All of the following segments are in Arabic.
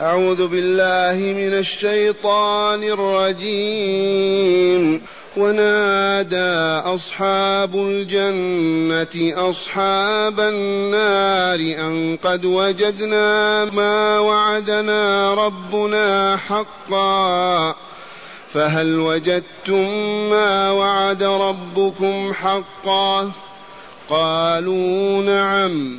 أعوذ بالله من الشيطان الرجيم. ونادى أصحاب الجنة أصحاب النار أن قد وجدنا ما وعدنا ربنا حقا. فهل وجدتم ما وعد ربكم حقا؟ قالوا نعم.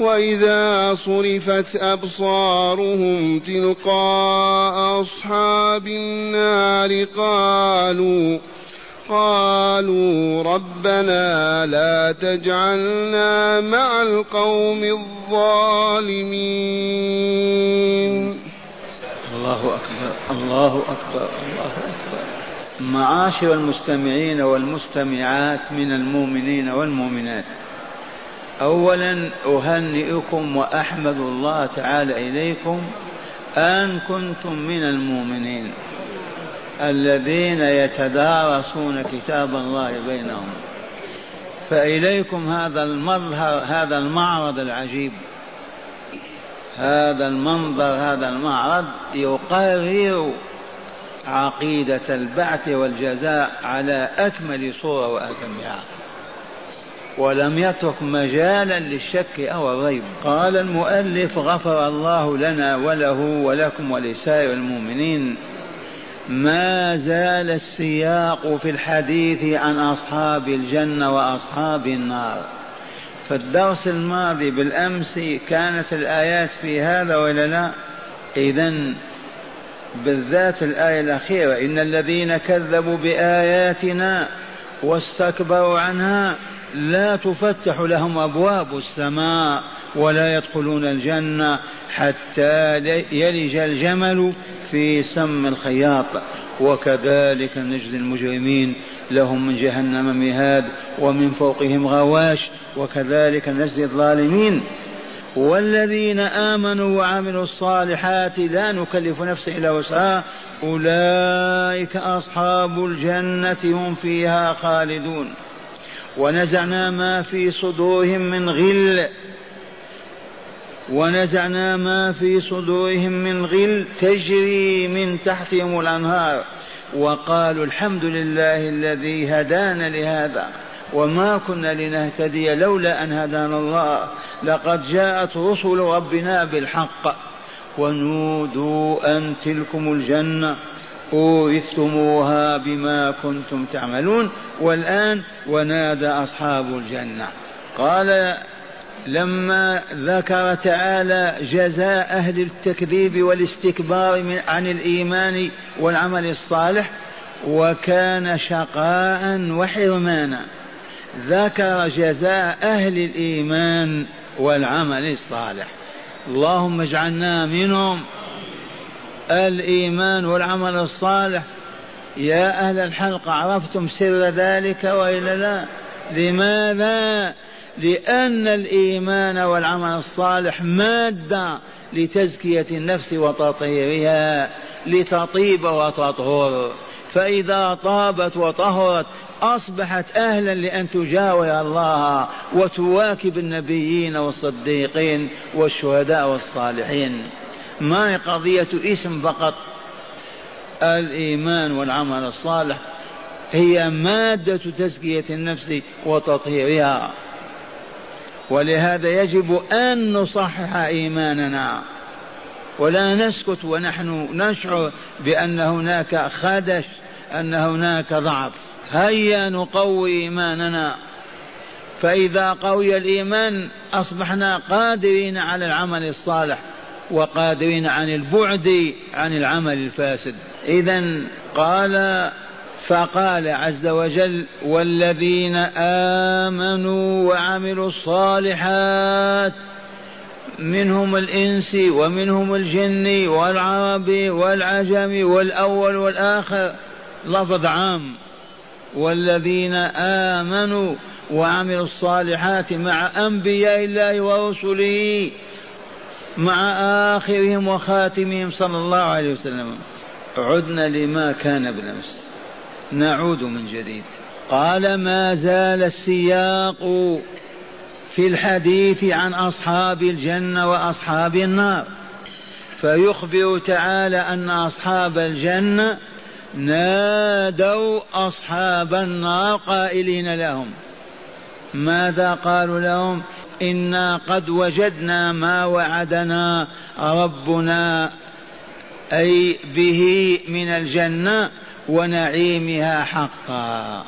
وإذا صرفت أبصارهم تلقاء أصحاب النار قالوا قالوا ربنا لا تجعلنا مع القوم الظالمين. الله أكبر الله أكبر الله أكبر. معاشر المستمعين والمستمعات من المؤمنين والمؤمنات. اولا أهنئكم وأحمد الله تعالى إليكم أن كنتم من المؤمنين الذين يتدارسون كتاب الله بينهم. فإليكم هذا المظهر هذا المعرض العجيب. هذا المنظر هذا المعرض يقرر عقيدة البعث والجزاء على أكمل صورة وأتمها. ولم يترك مجالا للشك أو الريب قال المؤلف غفر الله لنا وله ولكم ولسائر المؤمنين. ما زال السياق في الحديث عن أصحاب الجنة وأصحاب النار. في الدرس الماضي بالأمس كانت الآيات في هذا ولا لا؟ إذا بالذات الآية الأخيرة إن الذين كذبوا بآياتنا واستكبروا عنها لا تفتح لهم أبواب السماء ولا يدخلون الجنة حتى يلج الجمل في سم الخياط. وكذلك نجزي المجرمين لهم من جهنم مهاد ومن فوقهم غواش. وكذلك نجزي الظالمين والذين آمنوا وعملوا الصالحات لا نكلف نفسا إلا وسعها. أولئك أصحاب الجنة هم فيها خالدون. ونزعنا ما في صدورهم من غل. ونزعنا ما في صدورهم من غل تجري من تحتهم الأنهار. وقالوا الحمد لله الذي هدانا لهذا وما كنا لنهتدي لولا أن هدانا الله. لقد جاءت رسل ربنا بالحق. ونودوا أن تلكم الجنة. أورثتموها بما كنتم تعملون والآن ونادى أصحاب الجنة. قال لما ذكر تعالى جزاء أهل التكذيب والاستكبار من عن الإيمان والعمل الصالح وكان شقاء وحرمانا. ذكر جزاء أهل الإيمان والعمل الصالح. اللهم اجعلنا منهم. الإيمان والعمل الصالح. يا أهل الحلقة عرفتم سر ذلك وإلا لا؟ لماذا؟ لأن الإيمان والعمل الصالح مادة لتزكية النفس وتطهيرها لتطيب وتطهر. فإذا طابت وطهرت أصبحت أهلا لأن تجاور الله وتواكب النبيين والصديقين والشهداء والصالحين. ما هي قضية اسم فقط؟ الإيمان والعمل الصالح هي مادة تزكية النفس وتطهيرها. ولهذا يجب أن نصحح إيماننا. ولا نسكت ونحن نشعر بأن هناك خدش أن هناك ضعف. هيا نقوي إيماننا. فإذا قوي الإيمان أصبحنا قادرين على العمل الصالح. وقادرين عن البعد عن العمل الفاسد. إذا قال فقال عز وجل والذين آمنوا وعملوا الصالحات منهم الإنس ومنهم الجن والعرب والعجم والأول والآخر لفظ عام والذين آمنوا وعملوا الصالحات مع أنبياء الله ورسله مع آخرهم وخاتمهم صلى الله عليه وسلم. عدنا لما كان بالأمس. نعود من جديد. قال ما زال السياق في الحديث عن أصحاب الجنة وأصحاب النار. فيخبر تعالى أن أصحاب الجنة نادوا أصحاب النار قائلين لهم. ماذا قالوا لهم؟ إنا قد وجدنا ما وعدنا ربنا أي به من الجنة ونعيمها حقا.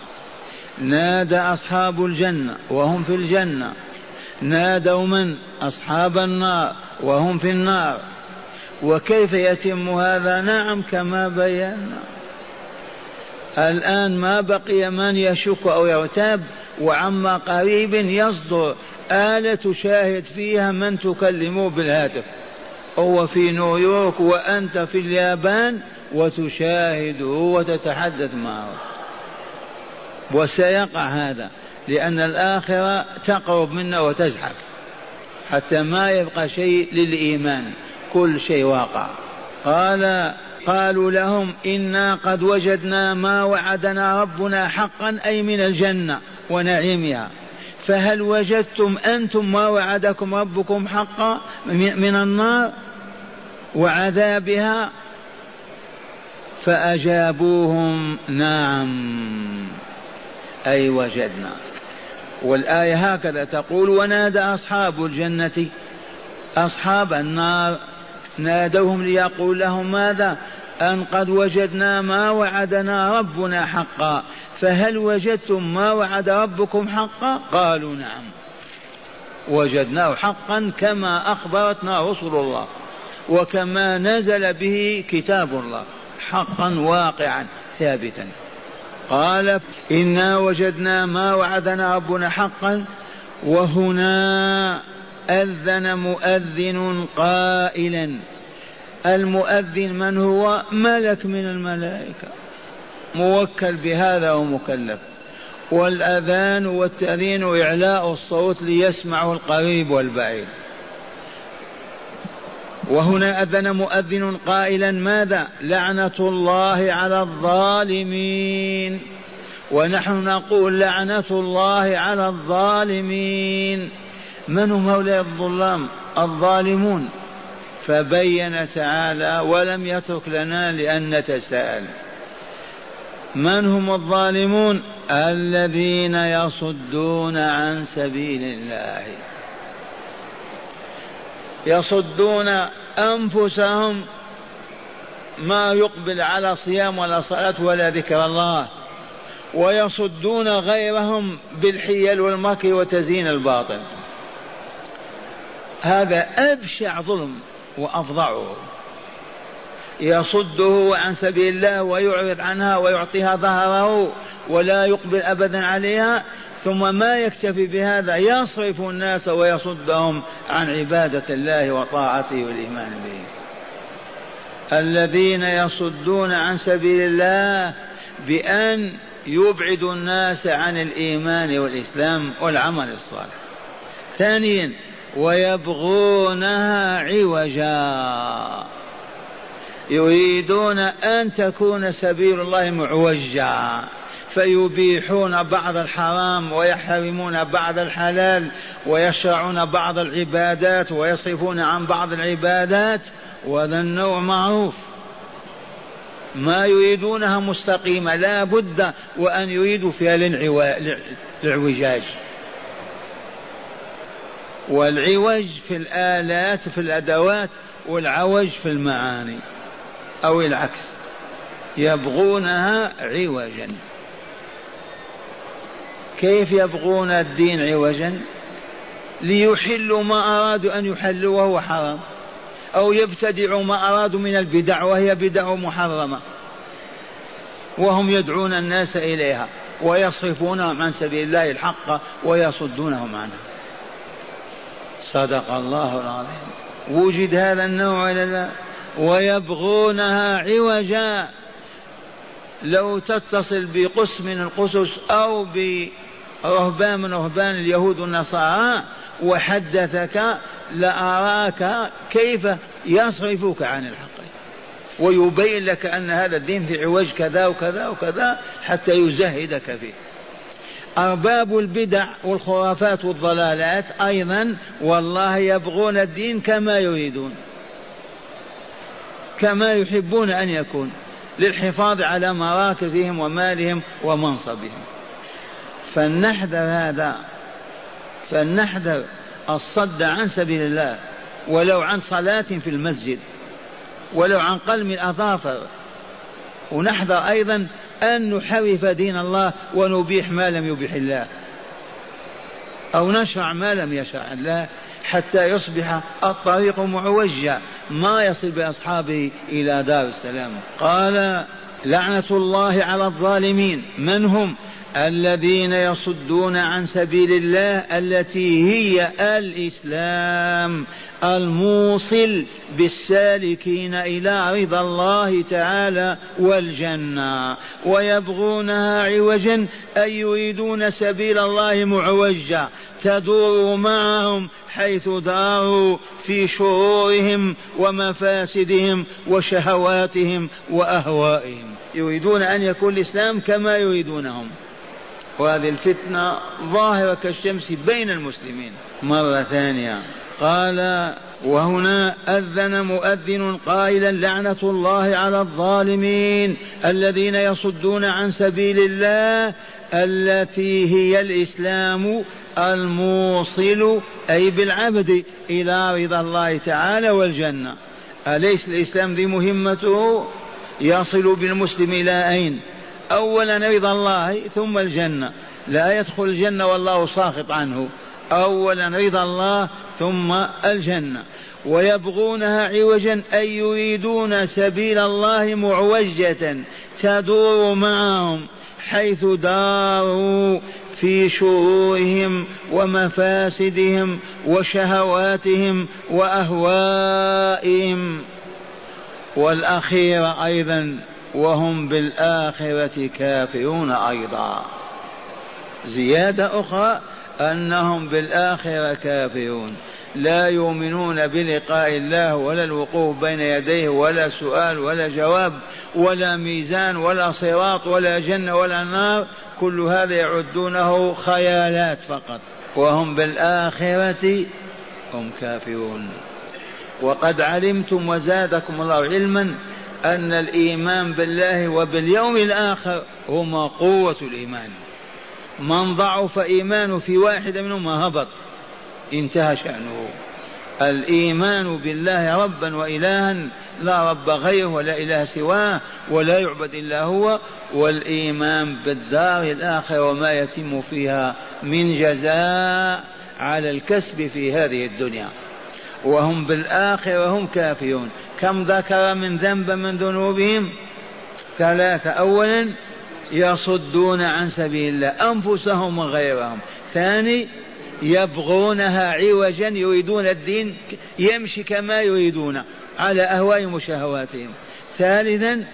نادى أصحاب الجنة وهم في الجنة. نادوا من؟ أصحاب النار وهم في النار. وكيف يتم هذا؟ نعم كما بينا. الآن ما بقي من يشك أو يرتاب وعما قريب يصدر آلة تشاهد فيها من تكلمه بالهاتف. هو في نيويورك وأنت في اليابان وتشاهده وتتحدث معه. وسيقع هذا لأن الآخرة تقرب منا وتزحف حتى ما يبقى شيء للإيمان. كل شيء واقع. قال قالوا لهم إنا قد وجدنا ما وعدنا ربنا حقا أي من الجنة ونعيمها. فهل وجدتم أنتم ما وعدكم ربكم حقا من النار وعذابها؟ فأجابوهم نعم أي وجدنا. والآية هكذا تقول ونادى أصحاب الجنة أصحاب النار نادوهم ليقول لهم ماذا؟ أن قد وجدنا ما وعدنا ربنا حقا فهل وجدتم ما وعد ربكم حقا؟ قالوا نعم. وجدناه حقا كما أخبرتنا رسل الله وكما نزل به كتاب الله حقا واقعا ثابتا. قال إنا وجدنا ما وعدنا ربنا حقا وهنا أذن مؤذن قائلا. المؤذن من هو؟ ملك من الملائكة. موكل بهذا ومكلف. والأذان والتأذين وإعلاء الصوت ليسمعه القريب والبعيد. وهنا أذن مؤذن قائلا ماذا؟ لعنة الله على الظالمين. ونحن نقول لعنة الله على الظالمين. من هم هؤلاء الظلام الظالمون؟ فبين تعالى ولم يترك لنا لأن نتساءل. من هم الظالمون؟ الذين يصدون عن سبيل الله. يصدون أنفسهم ما يقبل على صيام ولا صلاة ولا ذكر الله. ويصدون غيرهم بالحيل والمكر وتزيين الباطل. هذا أبشع ظلم وافظعه يصده عن سبيل الله ويعرض عنها ويعطيها ظهره ولا يقبل أبدا عليها ثم ما يكتفي بهذا يصرف الناس ويصدهم عن عبادة الله وطاعته والإيمان به. الذين يصدون عن سبيل الله بأن يبعدوا الناس عن الإيمان والإسلام والعمل الصالح. ثانيا ويبغونها عوجا. يريدون أن تكون سبيل الله معوجا. فيبيحون بعض الحرام ويحرمون بعض الحلال ويشرعون بعض العبادات ويصرفون عن بعض العبادات. وهذا النوع معروف. ما يريدونها مستقيمة. لا بد وأن يريدوا فيها الاعوجاج والعوج في الآلات في الأدوات والعوج في المعاني أو العكس. يبغونها عوجا. كيف يبغون الدين عوجا؟ ليحلوا ما أرادوا أن يحلوا وهو حرام. أو يبتدعوا ما أرادوا من البدع وهي بدع محرمة. وهم يدعون الناس إليها ويصرفونهم عن سبيل الله الحق ويصدونهم عنها. صدق الله العظيم. وجد هذا النوع إلى لا ويبغونها عوجا. لو تتصل بقس من القسس أو برهبان من رهبان اليهود والنصارى وحدثك لأراك كيف يصرفك عن الحق. ويبين لك أن هذا الدين في عوج كذا وكذا وكذا حتى يزهدك فيه. أرباب البدع والخرافات والضلالات أيضا والله يبغون الدين كما يريدون كما يحبون أن يكون للحفاظ على مراكزهم ومالهم ومنصبهم. فلنحذر هذا فلنحذر الصد عن سبيل الله ولو عن صلاة في المسجد ولو عن قلم الأظافر. ونحذر أيضا أن نحرف دين الله ونبيح ما لم يبيح الله. أو نشرع ما لم يشرع الله حتى يصبح الطريق معوجا. ما يصل بأصحابه إلى دار السلام. قال لعنة الله على الظالمين. من هم؟ الذين يصدون عن سبيل الله التي هي الإسلام الموصل بالسالكين إلى رضا الله تعالى والجنة ويبغونها عوجا أي يريدون سبيل الله معوجا تدور معهم حيث داروا في شرورهم ومفاسدهم وشهواتهم وأهوائهم. يريدون أن يكون الإسلام كما يريدونهم. وهذه الفتنة ظاهرة كالشمس بين المسلمين. مرة ثانية قال وهنا أذن مؤذن قائلا لعنة الله على الظالمين الذين يصدون عن سبيل الله التي هي الإسلام الموصل أي بالعبد إلى رضا الله تعالى والجنة. أليس الإسلام ذي مهمته يصل بالمسلم إلى أين؟ أولا رضا الله ثم الجنة. لا يدخل الجنة والله ساخط عنه. أولا رضا الله ثم الجنة. ويبغونها عوجا أي يريدون سبيل الله معوجة تدور معهم حيث داروا في شرورهم ومفاسدهم وشهواتهم وأهوائهم. والاخير أيضا وهم بالآخرة كافرون أيضا. زيادة أخرى أنهم بالآخرة كافرون. لا يؤمنون بلقاء الله ولا الوقوف بين يديه ولا سؤال ولا جواب ولا ميزان ولا صراط ولا جنة ولا نار. كل هذا يعدونه خيالات فقط. وهم بالآخرة هم كافرون. وقد علمتم وزادكم الله علما أن الإيمان بالله وباليوم الآخر هما قوة الإيمان. من ضعف إيمانه في واحدة منهما هبط. انتهى شأنه. الإيمان بالله ربا وإلها لا رب غيره ولا إله سواه ولا يعبد إلا هو والإيمان بالدار الآخرة وما يتم فيها من جزاء على الكسب في هذه الدنيا. وهم بالآخرة هم كافرون. كم ذكر من ذنب من ذنوبهم؟ ثلاثة. أولا يصدون عن سبيل الله أنفسهم وغيرهم. ثاني يبغونها عوجا يريدون الدين يمشي كما يريدون على أهوائهم وشهواتهم ثالثا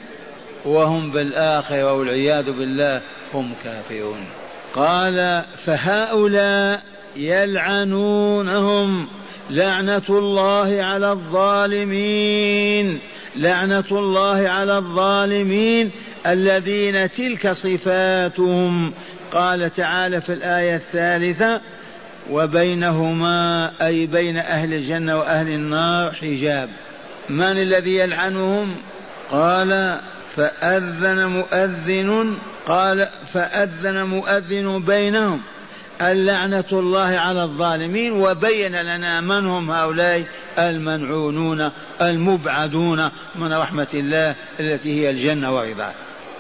وهم بالآخرة والعياذ بالله هم كافرون. قال فهؤلاء يلعنونهم. لعنة الله على الظالمين. لعنة الله على الظالمين الذين تلك صفاتهم. قال تعالى في الآية الثالثة وبينهما أي بين أهل الجنة وأهل النار حجاب. من الذي يلعنهم؟ قال فأذن مؤذن قال فأذن مؤذن بينهم. اللعنة الله على الظالمين وبين لنا من هم هؤلاء المنعونون المبعدون من رحمة الله التي هي الجنة ورضاه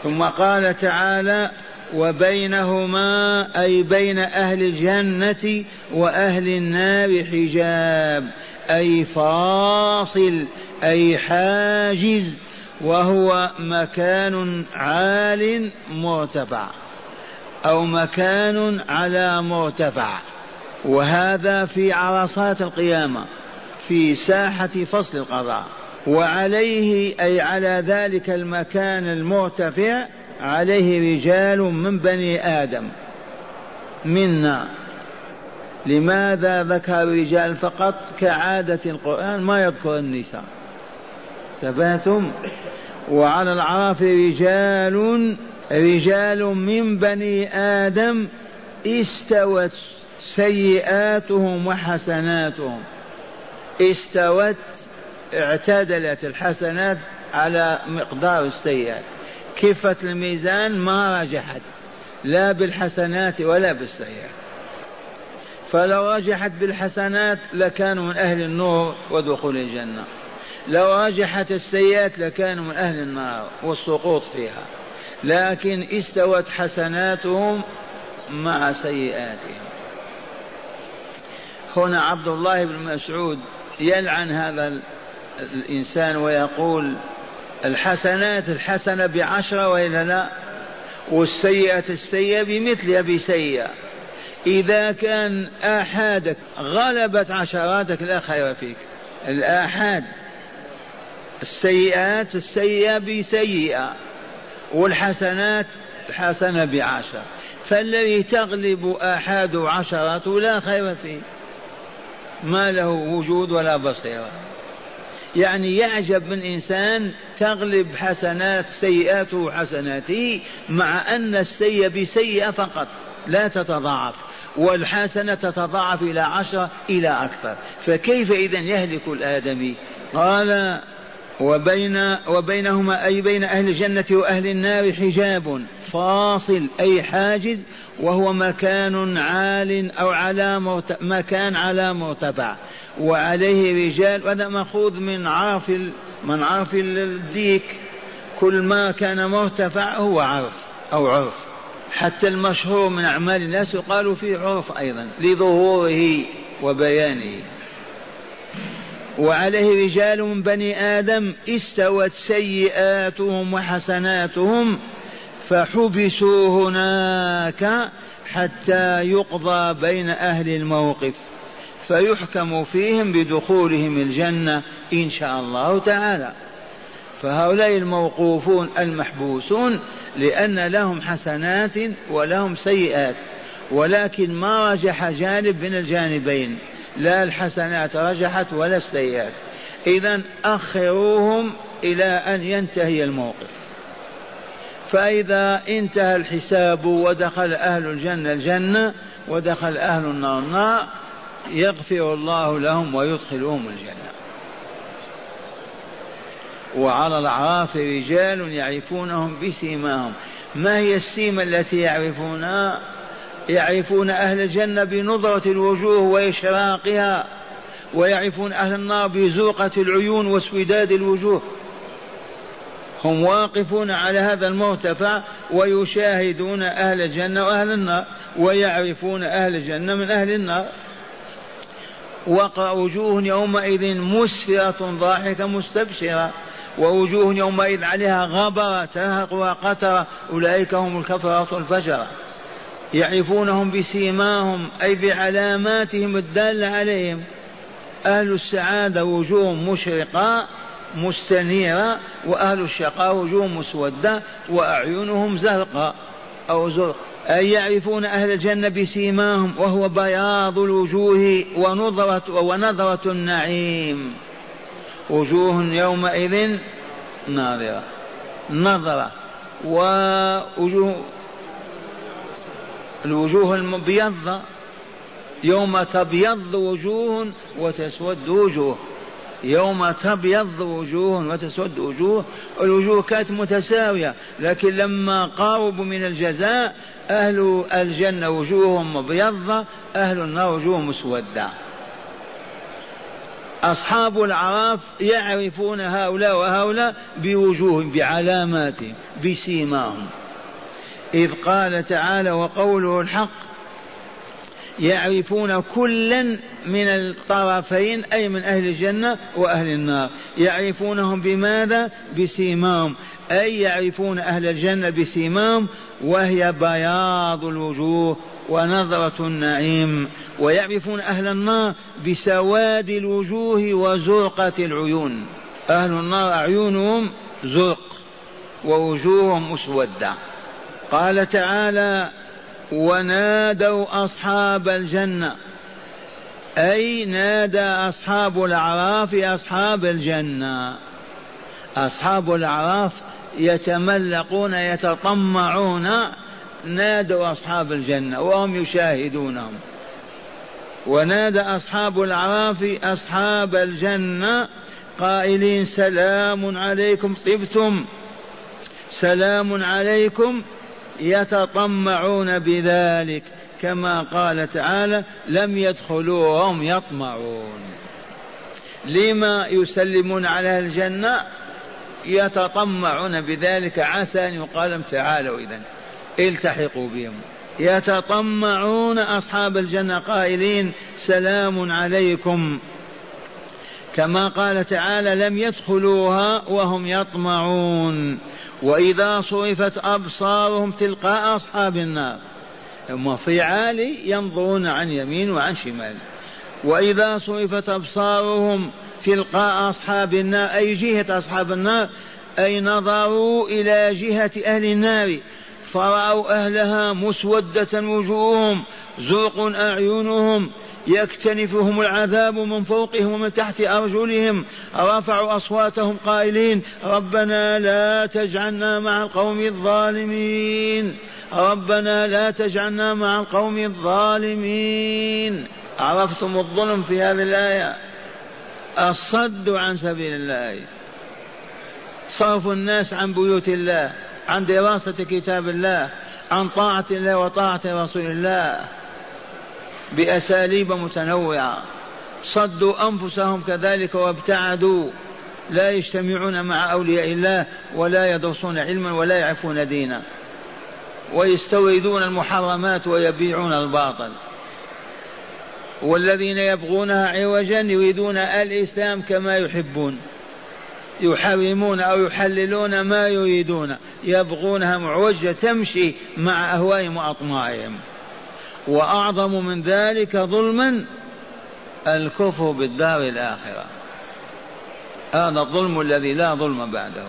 ثم قال تعالى وبينهما أي بين أهل الجنة وأهل النار حجاب أي فاصل أي حاجز وهو مكان عال مرتفع. أو مكان على مرتفع. وهذا في عرصات القيامة في ساحة فصل القضاء. وعليه أي على ذلك المكان المرتفع عليه رجال من بني آدم. منا. لماذا ذكر الرجال فقط؟ كعادة القرآن ما يذكر النساء. تباتم. وعلى العراف رجال رجال من بني آدم استوت سيئاتهم وحسناتهم. استوت اعتدلت الحسنات على مقدار السيئات. كفة الميزان ما رجحت. لا بالحسنات ولا بالسيئات. فلو رجحت بالحسنات لكانوا من أهل النور ودخول الجنة. لو رجحت السيئات لكانوا من أهل النار والسقوط فيها. لكن استوت حسناتهم مع سيئاتهم. هنا عبد الله بن مسعود يلعن هذا الإنسان ويقول الحسنات الحسنة بعشرة وإلا لا؟ والسيئة السيئة بمثلها بسيئة إذا كان آحادك غلبت عشراتك لا خير فيك. الآحاد السيئات السيئة بسيئة. والحسنات حسنة بعشرة فالذي تغلب آحاد عشرة لا خير فيه. ما له وجود ولا بصيرة. يعني يعجب من إنسان تغلب حسنات سيئاته حسناته مع أن السيئة بسيئة فقط. لا تتضاعف. والحسنة تتضاعف إلى عشرة إلى أكثر. فكيف إذا يهلك الآدمي؟ قال وبين وبينهما أي بين أهل الجنة وأهل النار حجاب فاصل أي حاجز وهو مكان عال أو على مكان على مرتفع وعليه رجال وهذا مأخوذ من عرف من عرف الديك. كل ما كان مرتفع هو عرف أو عرف حتى المشهور من أعمال الناس يقال فيه عرف أيضا لظهوره وبيانه. وعليه رجال من بني آدم استوت سيئاتهم وحسناتهم فحبسوا هناك حتى يقضى بين أهل الموقف فيحكم فيهم بدخولهم الجنة إن شاء الله تعالى. فهؤلاء الموقوفون المحبوسون لأن لهم حسنات ولهم سيئات ولكن ما رجح جانب من الجانبين. لا الحسنات رجحت ولا السيئات. إذا أخروهم إلى أن ينتهي الموقف. فإذا انتهى الحساب ودخل أهل الجنة الجنة ودخل أهل النار النار يغفر الله لهم ويدخلهم الجنة. وعلى الأعراف رجال يعرفونهم بسيماهم. ما هي السيمة التي يعرفونها؟ يعرفون أهل الجنة بنظرة الوجوه وإشراقها ويعرفون أهل النار بزوقة العيون واسوداد الوجوه. هم واقفون على هذا المرتفع ويشاهدون أهل الجنة وأهل النار ويعرفون أهل الجنة من أهل النار. وجوه يومئذ مسفرة ضاحكة مستبشرة ووجوه يومئذ عليها غبرة ترهقها قترة أولئك هم الكفرة الفجرة. يعرفونهم بسيماهم أي بعلاماتهم الدالة عليهم. أهل السعادة وجوه مشرقة مستنيرة وأهل الشقاء وجوه مسودة وأعينهم زرقاء أو زرق. أي يعرفون أهل الجنة بسيماهم وهو بياض الوجوه ونظرة ونظرة النعيم. وجوه يومئذ ناظرة. نظرة. ووجوه الوجوه المبيضة. يوم تبيض وجوه وتسود وجوه. يوم تبيض وجوه وتسود وجوه. الوجوه كانت متساوية لكن لما قاربوا من الجزاء أهل الجنة وجوههم مبيضة أهل النار وجوههم مسودة. أصحاب العراف يعرفون هؤلاء وهؤلاء بوجوههم بعلاماتهم بسيماهم. إذ قال تعالى وقوله الحق يعرفون كلا من الطرفين أي من أهل الجنة وأهل النار. يعرفونهم بماذا؟ بسيماهم. أي يعرفون أهل الجنة بسيماهم؟ وهي بياض الوجوه ونظرة النعيم. ويعرفون أهل النار بسواد الوجوه وزرقة العيون. أهل النار أعينهم زرق ووجوههم مسودة قال تعالى ونادوا أصحاب الجنة. أي نادى أصحاب الأعراف أصحاب الجنة. أصحاب الأعراف يتملقون يتطمعون نادوا أصحاب الجنة وهم يشاهدونهم. ونادى أصحاب الأعراف أصحاب الجنة قائلين سلام عليكم طبتم. سلام عليكم يتطمعون بذلك كما قال تعالى لم يدخلوهم يطمعون. لما يسلمون على الجنة يتطمعون بذلك عسى أن يقال لهم تعالوا إذا التحقوا بهم. يتطمعون أصحاب الجنة قائلين سلام عليكم. كما قال تعالى لم يدخلوها وهم يطمعون. وإذا صرفت أبصارهم تلقاء أصحاب النار. هم في عالي ينظرون عن يمين وعن شمال. وإذا صرفت أبصارهم تلقاء أصحاب النار أي جهة أصحاب النار أي نظروا إلى جهة أهل النار. فرأوا أهلها مسودة وجوههم زرق أعينهم يكتنفهم العذاب من فوقهم ومن تحت أرجلهم. رفعوا أصواتهم قائلين ربنا لا تجعلنا مع القوم الظالمين. ربنا لا تجعلنا مع القوم الظالمين. عرفتم الظلم في هذه الآية؟ الصد عن سبيل الله. صرف الناس عن بيوت الله عن دراسة كتاب الله عن طاعة الله وطاعة رسول الله. بأساليب متنوعة. صدوا أنفسهم كذلك وابتعدوا. لا يجتمعون مع أولياء الله ولا يدرسون علما ولا يعرفون دينا. ويستوردون المحرمات ويبيعون الباطل. والذين يبغونها عوجا يريدون الإسلام كما يحبون. يحرمون أو يحللون ما يريدون. يبغونها معوجة تمشي مع أهوائهم وأطماعهم. وأعظم من ذلك ظلما الكفر بالدار الآخرة. هذا الظلم الذي لا ظلم بعده.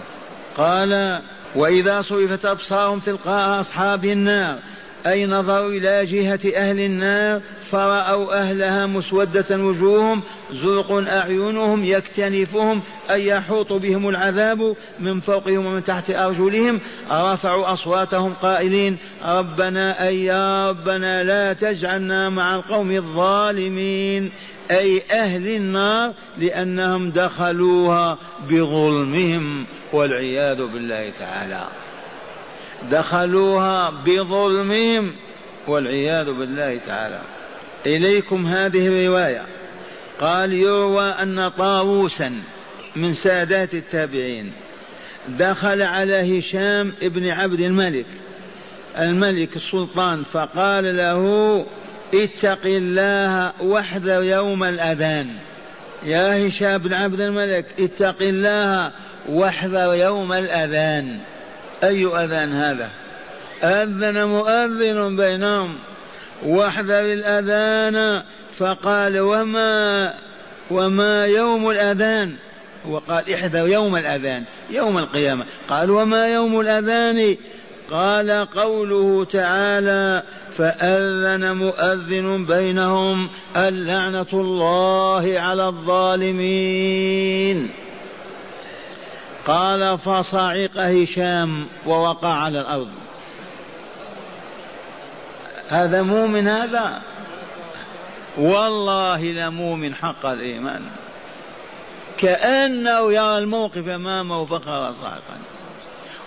قال وإذا صرفت أبصارهم تلقاء أصحاب النار. أي نظروا إلى جهة أهل النار فرأوا أهلها مسودة وجوههم زرق أعينهم يكتنفهم أي يحوط بهم العذاب من فوقهم ومن تحت أرجلهم. رفعوا أصواتهم قائلين ربنا أي يا ربنا لا تجعلنا مع القوم الظالمين. أي أهل النار لأنهم دخلوها بظلمهم والعياذ بالله تعالى. دخلوها بظلمهم والعياذ بالله تعالى. إليكم هذه الرواية. قال يروى أن طاووسا من سادات التابعين دخل على هشام ابن عبد الملك الملك السلطان فقال له اتق الله واحذر يوم الأذان. يا هشام بن عبد الملك اتق الله واحذر يوم الأذان. أي أذان هذا؟ أذن مؤذن بينهم. واحذر الأذان. فقال وما وما يوم الأذان؟ وقال احذر يوم الأذان يوم القيامة. قال وما يوم الأذان؟ قال قوله تعالى فأذن مؤذن بينهم اللعنة الله على الظالمين. قال فصعق هشام ووقع على الأرض. هذا مؤمن هذا؟ والله لمؤمن حق الإيمان. كأنه يرى الموقف أمامه فخر صاعقا.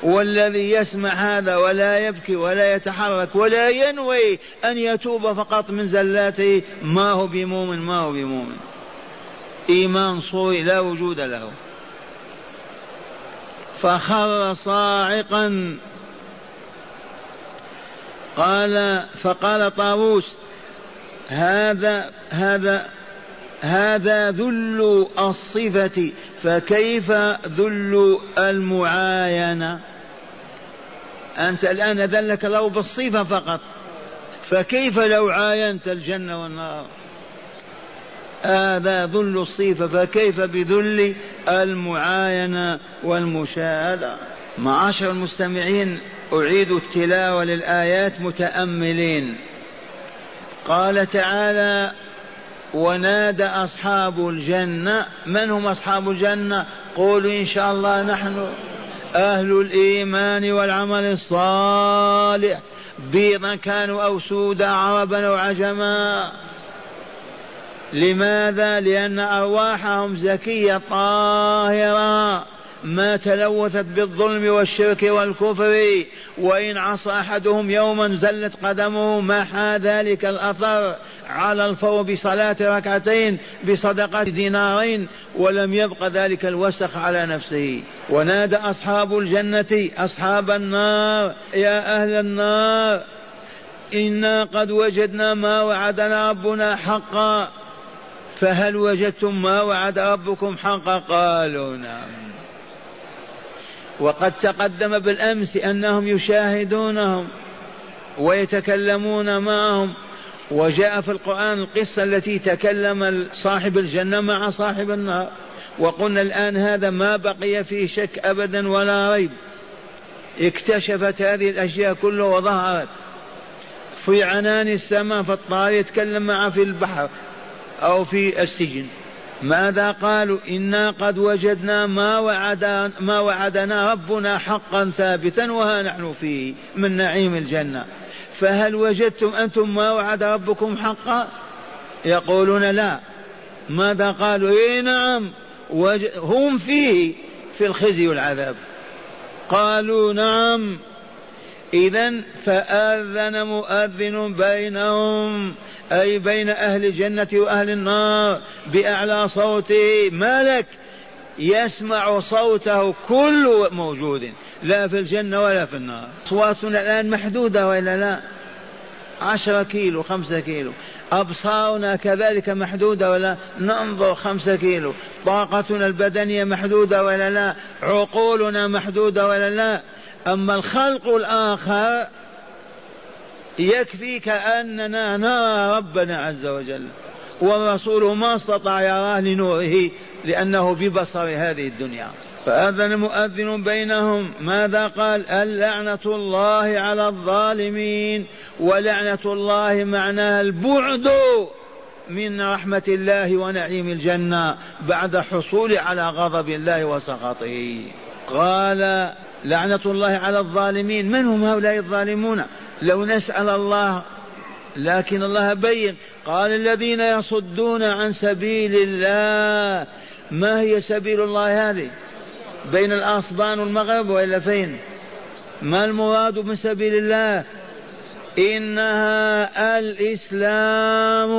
والذي يسمع هذا ولا يبكي ولا يتحرك ولا ينوي أن يتوب فقط من زلاته ما هو بمؤمن ما هو بمؤمن. إيمان صوري لا وجود له. فخر صاعقا. قال فقال طاووس هذا هذا هذا ذل الصفة فكيف ذل المعاينة أنت الآن ذلك الله بالصفة فقط. فكيف لو عاينت الجنة والنار؟ هذا ذل الصفة فكيف بذل المعاينة والمشاهدة معاشر المستمعين أعيد التلاوة للآيات متأملين. قال تعالى ونادى أصحاب الجنة من هم أصحاب الجنة؟ قولوا إن شاء الله نحن أهل الإيمان والعمل الصالح. بيضا كانوا أو سودا عربا أو عجما. لماذا؟ لأن أرواحهم زكية طاهرة. ما تلوثت بالظلم والشرك والكفر. وإن عصى أحدهم يوما زلت قدمه محى ذلك الأثر؟ على الفور بصلاة ركعتين بصدقة دينارين ولم يبق ذلك الوسخ على نفسه. ونادى أصحاب الجنة أصحاب النار يا أهل النار إنا قد وجدنا ما وعدنا ربنا حقا. فهل وجدتم ما وعد ربكم حقا؟ قالوا نعم. وقد تقدم بالأمس أنهم يشاهدونهم ويتكلمون معهم وجاء في القرآن القصة التي تكلم صاحب الجنة مع صاحب النار وقلنا الآن هذا ما بقي فيه شك ابدا ولا ريب. اكتشفت هذه الأشياء كلها وظهرت في عنان السماء فالطائر يتكلم معه في البحر. أو في السجن. ماذا قالوا؟ إنا قد وجدنا ما وعد ما وعدنا ربنا حقا ثابتا وها نحن فيه من نعيم الجنة. فهل وجدتم أنتم ما وعد ربكم حقا؟ يقولون لا. ماذا قالوا؟ إيه نعم. هم فيه في الخزي والعذاب. قالوا نعم. إذا فآذن مؤذن بينهم أي بين أهل الجنة وأهل النار بأعلى صوته. ملك يسمع صوته كل موجود لا في الجنة ولا في النار. أصواتنا الآن محدودة وإلا لا؟ عشرة كيلو خمسة كيلو. أبصارنا كذلك محدودة ولا؟ ننظر خمسة كيلو. طاقتنا البدنية محدودة ولا لا؟ عقولنا محدودة ولا لا؟ أما الخلق الآخر يكفيك أننا نرى ربنا عز وجل والرسول ما استطاع يراه لنوره لأنه ببصر هذه الدنيا. فأذن مؤذن بينهم ماذا قال؟ اللعنة الله على الظالمين ولعنة الله معناها البعد من رحمة الله ونعيم الجنة بعد حصول على غضب الله وسخطه. قال لعنة الله على الظالمين. من هم هؤلاء الظالمون؟ لو نسأل الله لكن الله بين. قال الذين يصدون عن سبيل الله ما هي سبيل الله هذه؟ بين الأصبان والمغرب وإلا فين؟ ما المراد من سبيل الله؟ إنها الإسلام.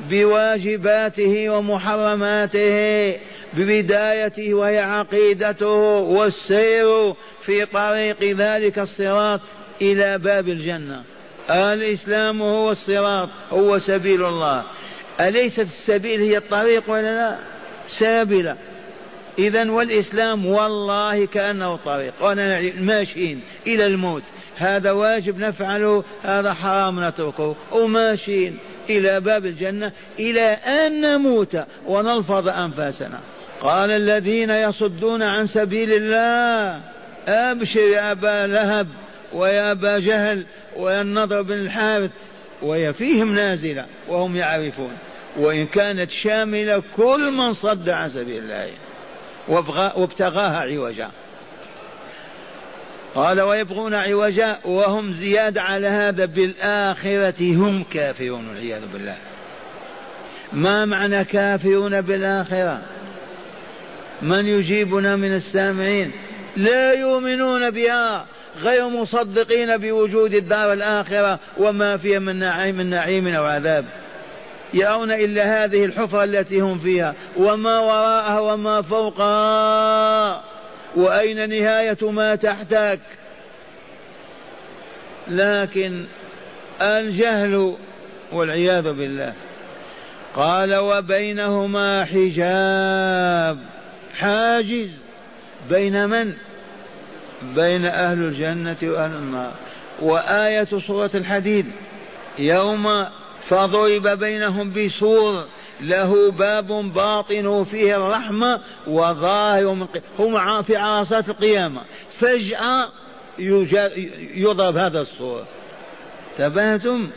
بواجباته ومحرماته ببدايته وهي عقيدته والسير في طريق ذلك الصراط إلى باب الجنة. الإسلام هو الصراط هو سبيل الله. أليست السبيل هي الطريق ولا لا؟ سابلة. إذا والإسلام والله كأنه طريق. وأنا ماشيين إلى الموت. هذا واجب نفعله هذا حرام نتركه. وماشيين. إلى باب الجنة إلى أن نموت ونلفظ أنفاسنا. قال الذين يصدون عن سبيل الله أبشر يا أبا لهب ويا أبا جهل ويا النضر بن الحارث وهي فيهم نازلة وهم يعرفون. وإن كانت شاملة كل من صد عن سبيل الله وابتغاها عوجا. قال ويبغون عوجا وهم زيادة على هذا بالآخرة هم كافرون والعياذ بالله. ما معنى كافرون بالآخرة؟ من يجيبنا من السامعين؟ لا يؤمنون بها غير مصدقين بوجود الدار الآخرة وما فيها من نعيم من نعيم أو عذاب. يرون إلا هذه الحفرة التي هم فيها وما وراءها وما فوقها. وأين نهاية ما تحتك لكن الجهل والعياذ بالله. قال وبينهما حجاب. حاجز. بين من؟ بين أهل الجنة وأهل النار. وآية سورة الحديد يوم فضرب بينهم بسور له باب باطن فيه الرحمة وظاهر هم في عرصات القيامة. فجأة يضرب هذا السور تبهتم؟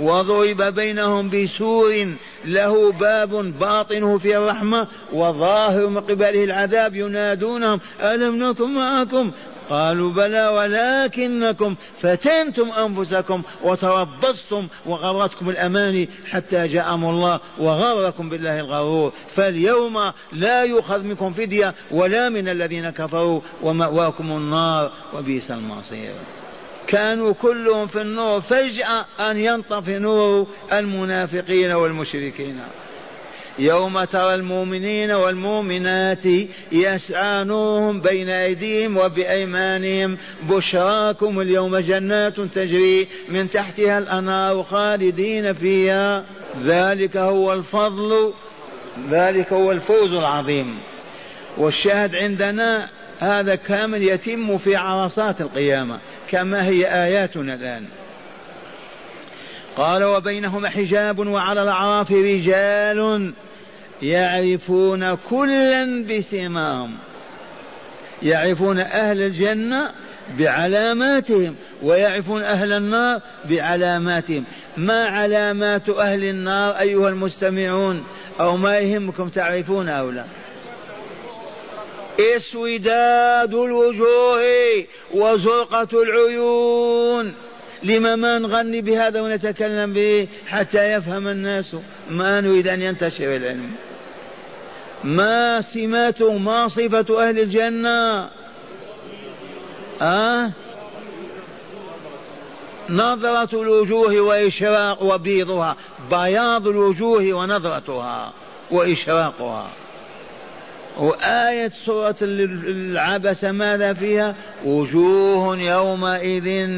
وضرب بينهم بسور له باب باطنه فيه الرحمة وظاهر من قبله العذاب ينادونهم ألم نكن معكم؟ قالوا بلى ولكنكم فتنتم أنفسكم وتربصتم وغرتكم الأماني حتى جاء أمر الله وغركم بالله الغرور. فاليوم لا يؤخذ منكم فدية ولا من الذين كفروا ومأواكم النار وبئس المصير. كانوا كلهم في النور فجأة أن ينطفي نور المنافقين والمشركين. يوم ترى المؤمنين والمؤمنات يسعى نورهم بين أيديهم وبأيمانهم. بشراكم اليوم جنات تجري من تحتها الأنهار خالدين فيها. ذلك هو الفضل ذلك هو الفوز العظيم. والشاهد عندنا هذا كامل يتم في عرصات القيامة كما هي آياتنا الآن. قال وبينهما حجاب وعلى الأعراف رجال. يعرفون كلا بسماهم يعرفون أهل الجنة بعلاماتهم ويعرفون أهل النار بعلاماتهم. ما علامات أهل النار أيها المستمعون؟ أو ما يهمكم تعرفون أو لا؟ إسوداد الوجوه وزرقة العيون. لما ما نغني بهذا ونتكلم به حتى يفهم الناس؟ ما نريد أن ينتشر العلم. ما سمات ما صفة أهل الجنة؟ أه؟ نظرة الوجوه وإشراق وبيضها بياض الوجوه ونظرتها وإشراقها. وآية سورة العبس ماذا فيها؟ وجوه يومئذ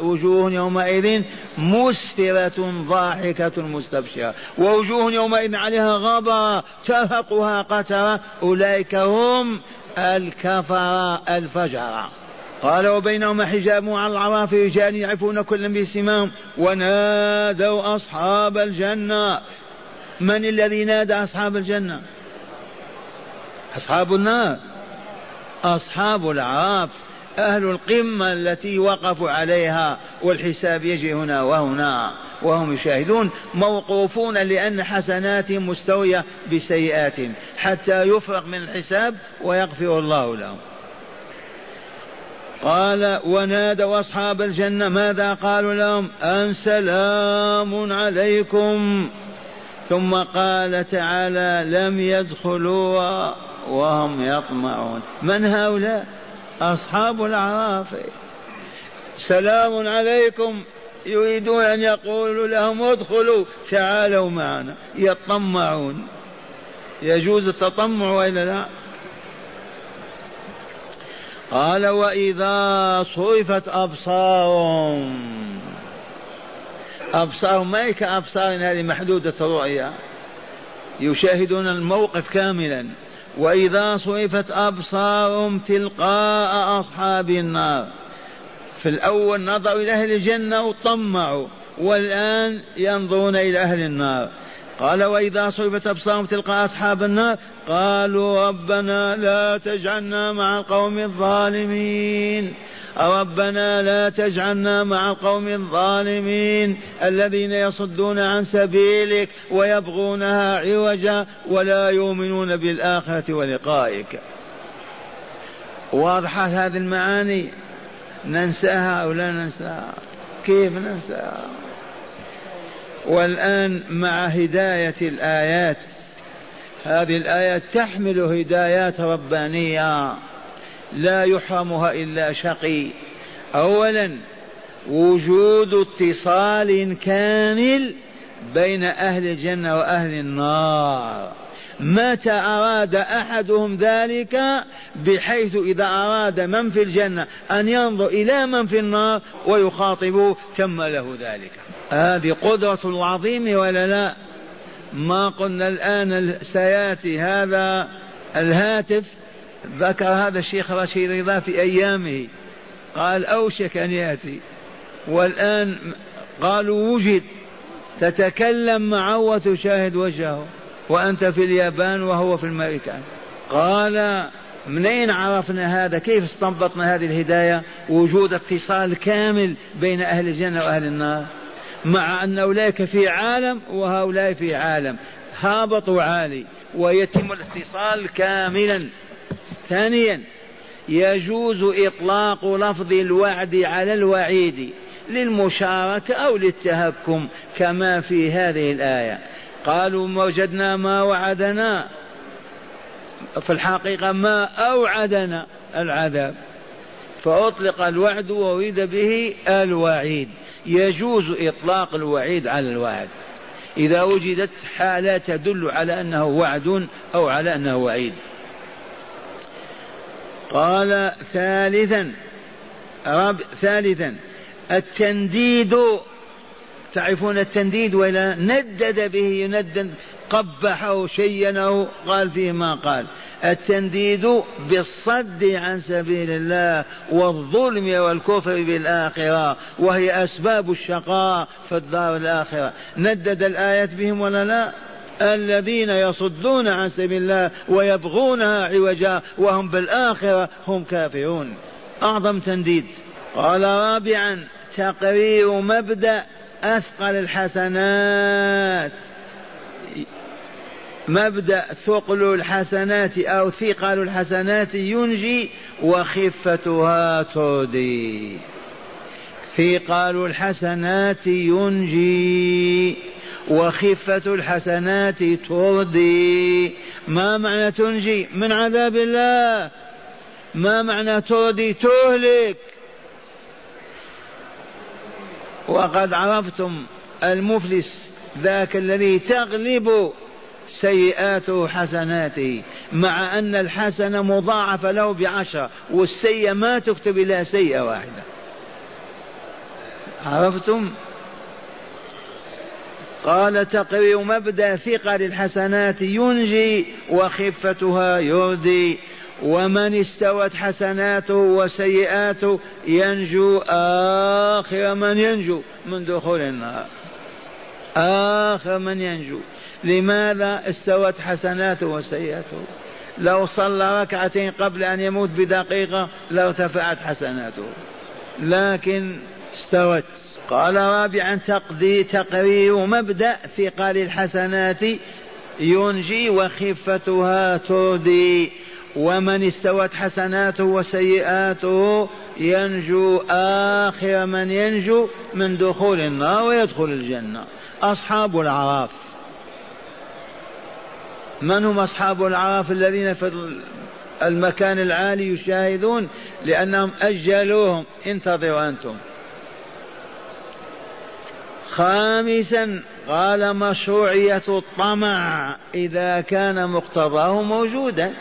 وجوه يومئذ مسفرة ضاحكة مستبشرة. ووجوه يومئذ عليها غبرة ترهقها قترة. أولئك هم الكفرة الفجرة. قال وبينهما حجاب على العراف رجال يعرفون كلا بسماهم ونادوا أصحاب الجنة. من الذي نادى أصحاب الجنة؟ أصحاب النار. أصحاب العراف أهل القمة التي وقفوا عليها والحساب يجي هنا وهنا وهم يشاهدون موقوفون لأن حسناتهم مستوية بسيئاتهم حتى يفرغ من الحساب ويغفر الله لهم. قال ونادوا أصحاب الجنة ماذا قالوا لهم؟ أن سلام عليكم. ثم قال تعالى لم يدخلوا وهم يطمعون. من هؤلاء؟ أصحاب الأعراف سلام عليكم. يريدون أن يقولوا لهم ادخلوا تعالوا معنا. يطمعون. يجوز التطمع وإلا لا؟ قال وإذا صرفت أبصارهم. أبصارهم ما هي كأبصار هذه محدودة الرؤية يشاهدون الموقف كاملا. وإذا صرفت أبصارهم تلقاء أصحاب النار. في الأول نظروا إلى أهل الجنة وطمعوا والآن ينظرون إلى أهل النار. قال وإذا صرفت أبصارهم تلقاء أصحاب النار؟ قالوا ربنا لا تجعلنا مع القوم الظالمين. ربنا لا تجعلنا مع القوم الظالمين الذين يصدون عن سبيلك ويبغونها عوجا ولا يؤمنون بالآخرة ولقائك. واضحة هذه المعاني؟ ننساها أو لا ننساها؟ كيف ننساها؟ والآن مع هداية الآيات هذه الآيات تحمل هدايات ربانية. لا يحرمها إلا شقي. أولا وجود اتصال كامل بين أهل الجنة وأهل النار. متى أراد أحدهم ذلك؟ بحيث إذا أراد من في الجنة أن ينظر إلى من في النار ويخاطبه تم له ذلك. هذه قدرة العظيم ولا لا؟ ما قلنا الآن سيأتي هذا الهاتف ذكر هذا الشيخ رشيد رضا في أيامه. قال أوشك أن يأتي. والآن قالوا وجد. تتكلم معه وتشاهد وجهه. وأنت في اليابان وهو في الأمريكان قال منين عرفنا هذا؟ كيف استنبطنا هذه الهداية؟ وجود اتصال كامل بين أهل الجنة وأهل النار. مع أن أولئك في عالم وهؤلاء في عالم. هابط وعالي ويتم الاتصال كاملا. ثانيا يجوز إطلاق لفظ الوعد على الوعيد للمشاركة أو للتهكم كما في هذه الآية. قالوا وجدنا ما وعدنا. في الحقيقة ما أوعدنا العذاب. فأطلق الوعد وأريد به الوعيد. يجوز إطلاق الوعيد على الوعد. إذا وجدت حالة تدل على أنه وعد أو على أنه وعيد. قال ثالثا رب ثالثا التنديد تعرفون التنديد ولا ندد به يندد قبحه شينه قال فيه ما قال. التنديد بالصد عن سبيل الله والظلم والكفر بالآخرة وهي أسباب الشقاء في الدار الآخرة. ندد الآية بهم ولا لا؟ الذين يصدون عن سبيل الله ويبغونها عوجا وهم بالآخرة هم كافرون. أعظم تنديد. قال رابعا تقرير مبدأ أثقل الحسنات. مبدأ ثقل الحسنات أو ثقل الحسنات ينجي وخفتها تردي. ثقل الحسنات ينجي وخفة الحسنات تردي ما معنى تنجي؟ من عذاب الله. ما معنى تردي تهلك. وقد عرفتم المفلس ذاك الذي تغلب سيئاته حسناته مع أن الحسنة مضاعفة له بعشرة والسيئة ما تكتب إلا سيئة واحدة. عرفتم؟ قال تقرير مبدأ ثقل الحسنات ينجي وخفتها يردي ومن استوت حسناته وسيئاته ينجو آخر من ينجو من دخول النار. آخر من ينجو. لماذا استوت حسناته وسيئاته؟ لو صلى ركعتين قبل أن يموت بدقيقة لارتفعت حسناته. لكن استوت. قال رابعا تقدي تقرير مبدأ ثقل الحسنات ينجي وخفتها تردي. ومن استوت حسناته وسيئاته ينجو آخر من ينجو من دخول النار ويدخل الجنة. أصحاب العراف. من هم أصحاب العراف الذين في المكان العالي يشاهدون؟ لأنهم أجلوهم. انتظروا أنتم. خامسا قال مشروعية الطمع إذا كان مقتضاه موجودا.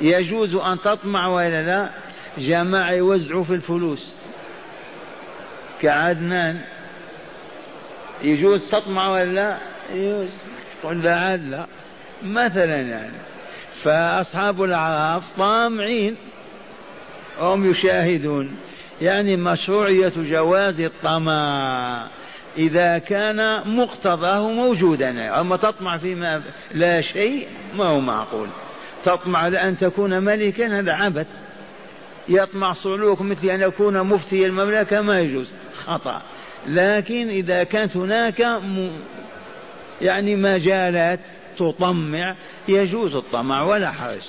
يجوز أن تطمع وإلا لا؟ جماعة يوزعوا في الفلوس. كعدنان. يجوز تطمع ولا لا؟ يجوز. قل لعل لا. مثلا يعني. فأصحاب الأعراف طامعين. هم يشاهدون. يعني مشروعية جواز الطمع. إذا كان مقتضاه موجودا أما تطمع فيما لا شيء ما هو معقول. تطمع لأن تكون ملكا هذا عبث. يطمع صعلوك مثل أن يكون مفتي المملكة ما يجوز. خطأ. لكن إذا كانت هناك م... يعني مجالات تطمع يجوز الطمع ولا حرج.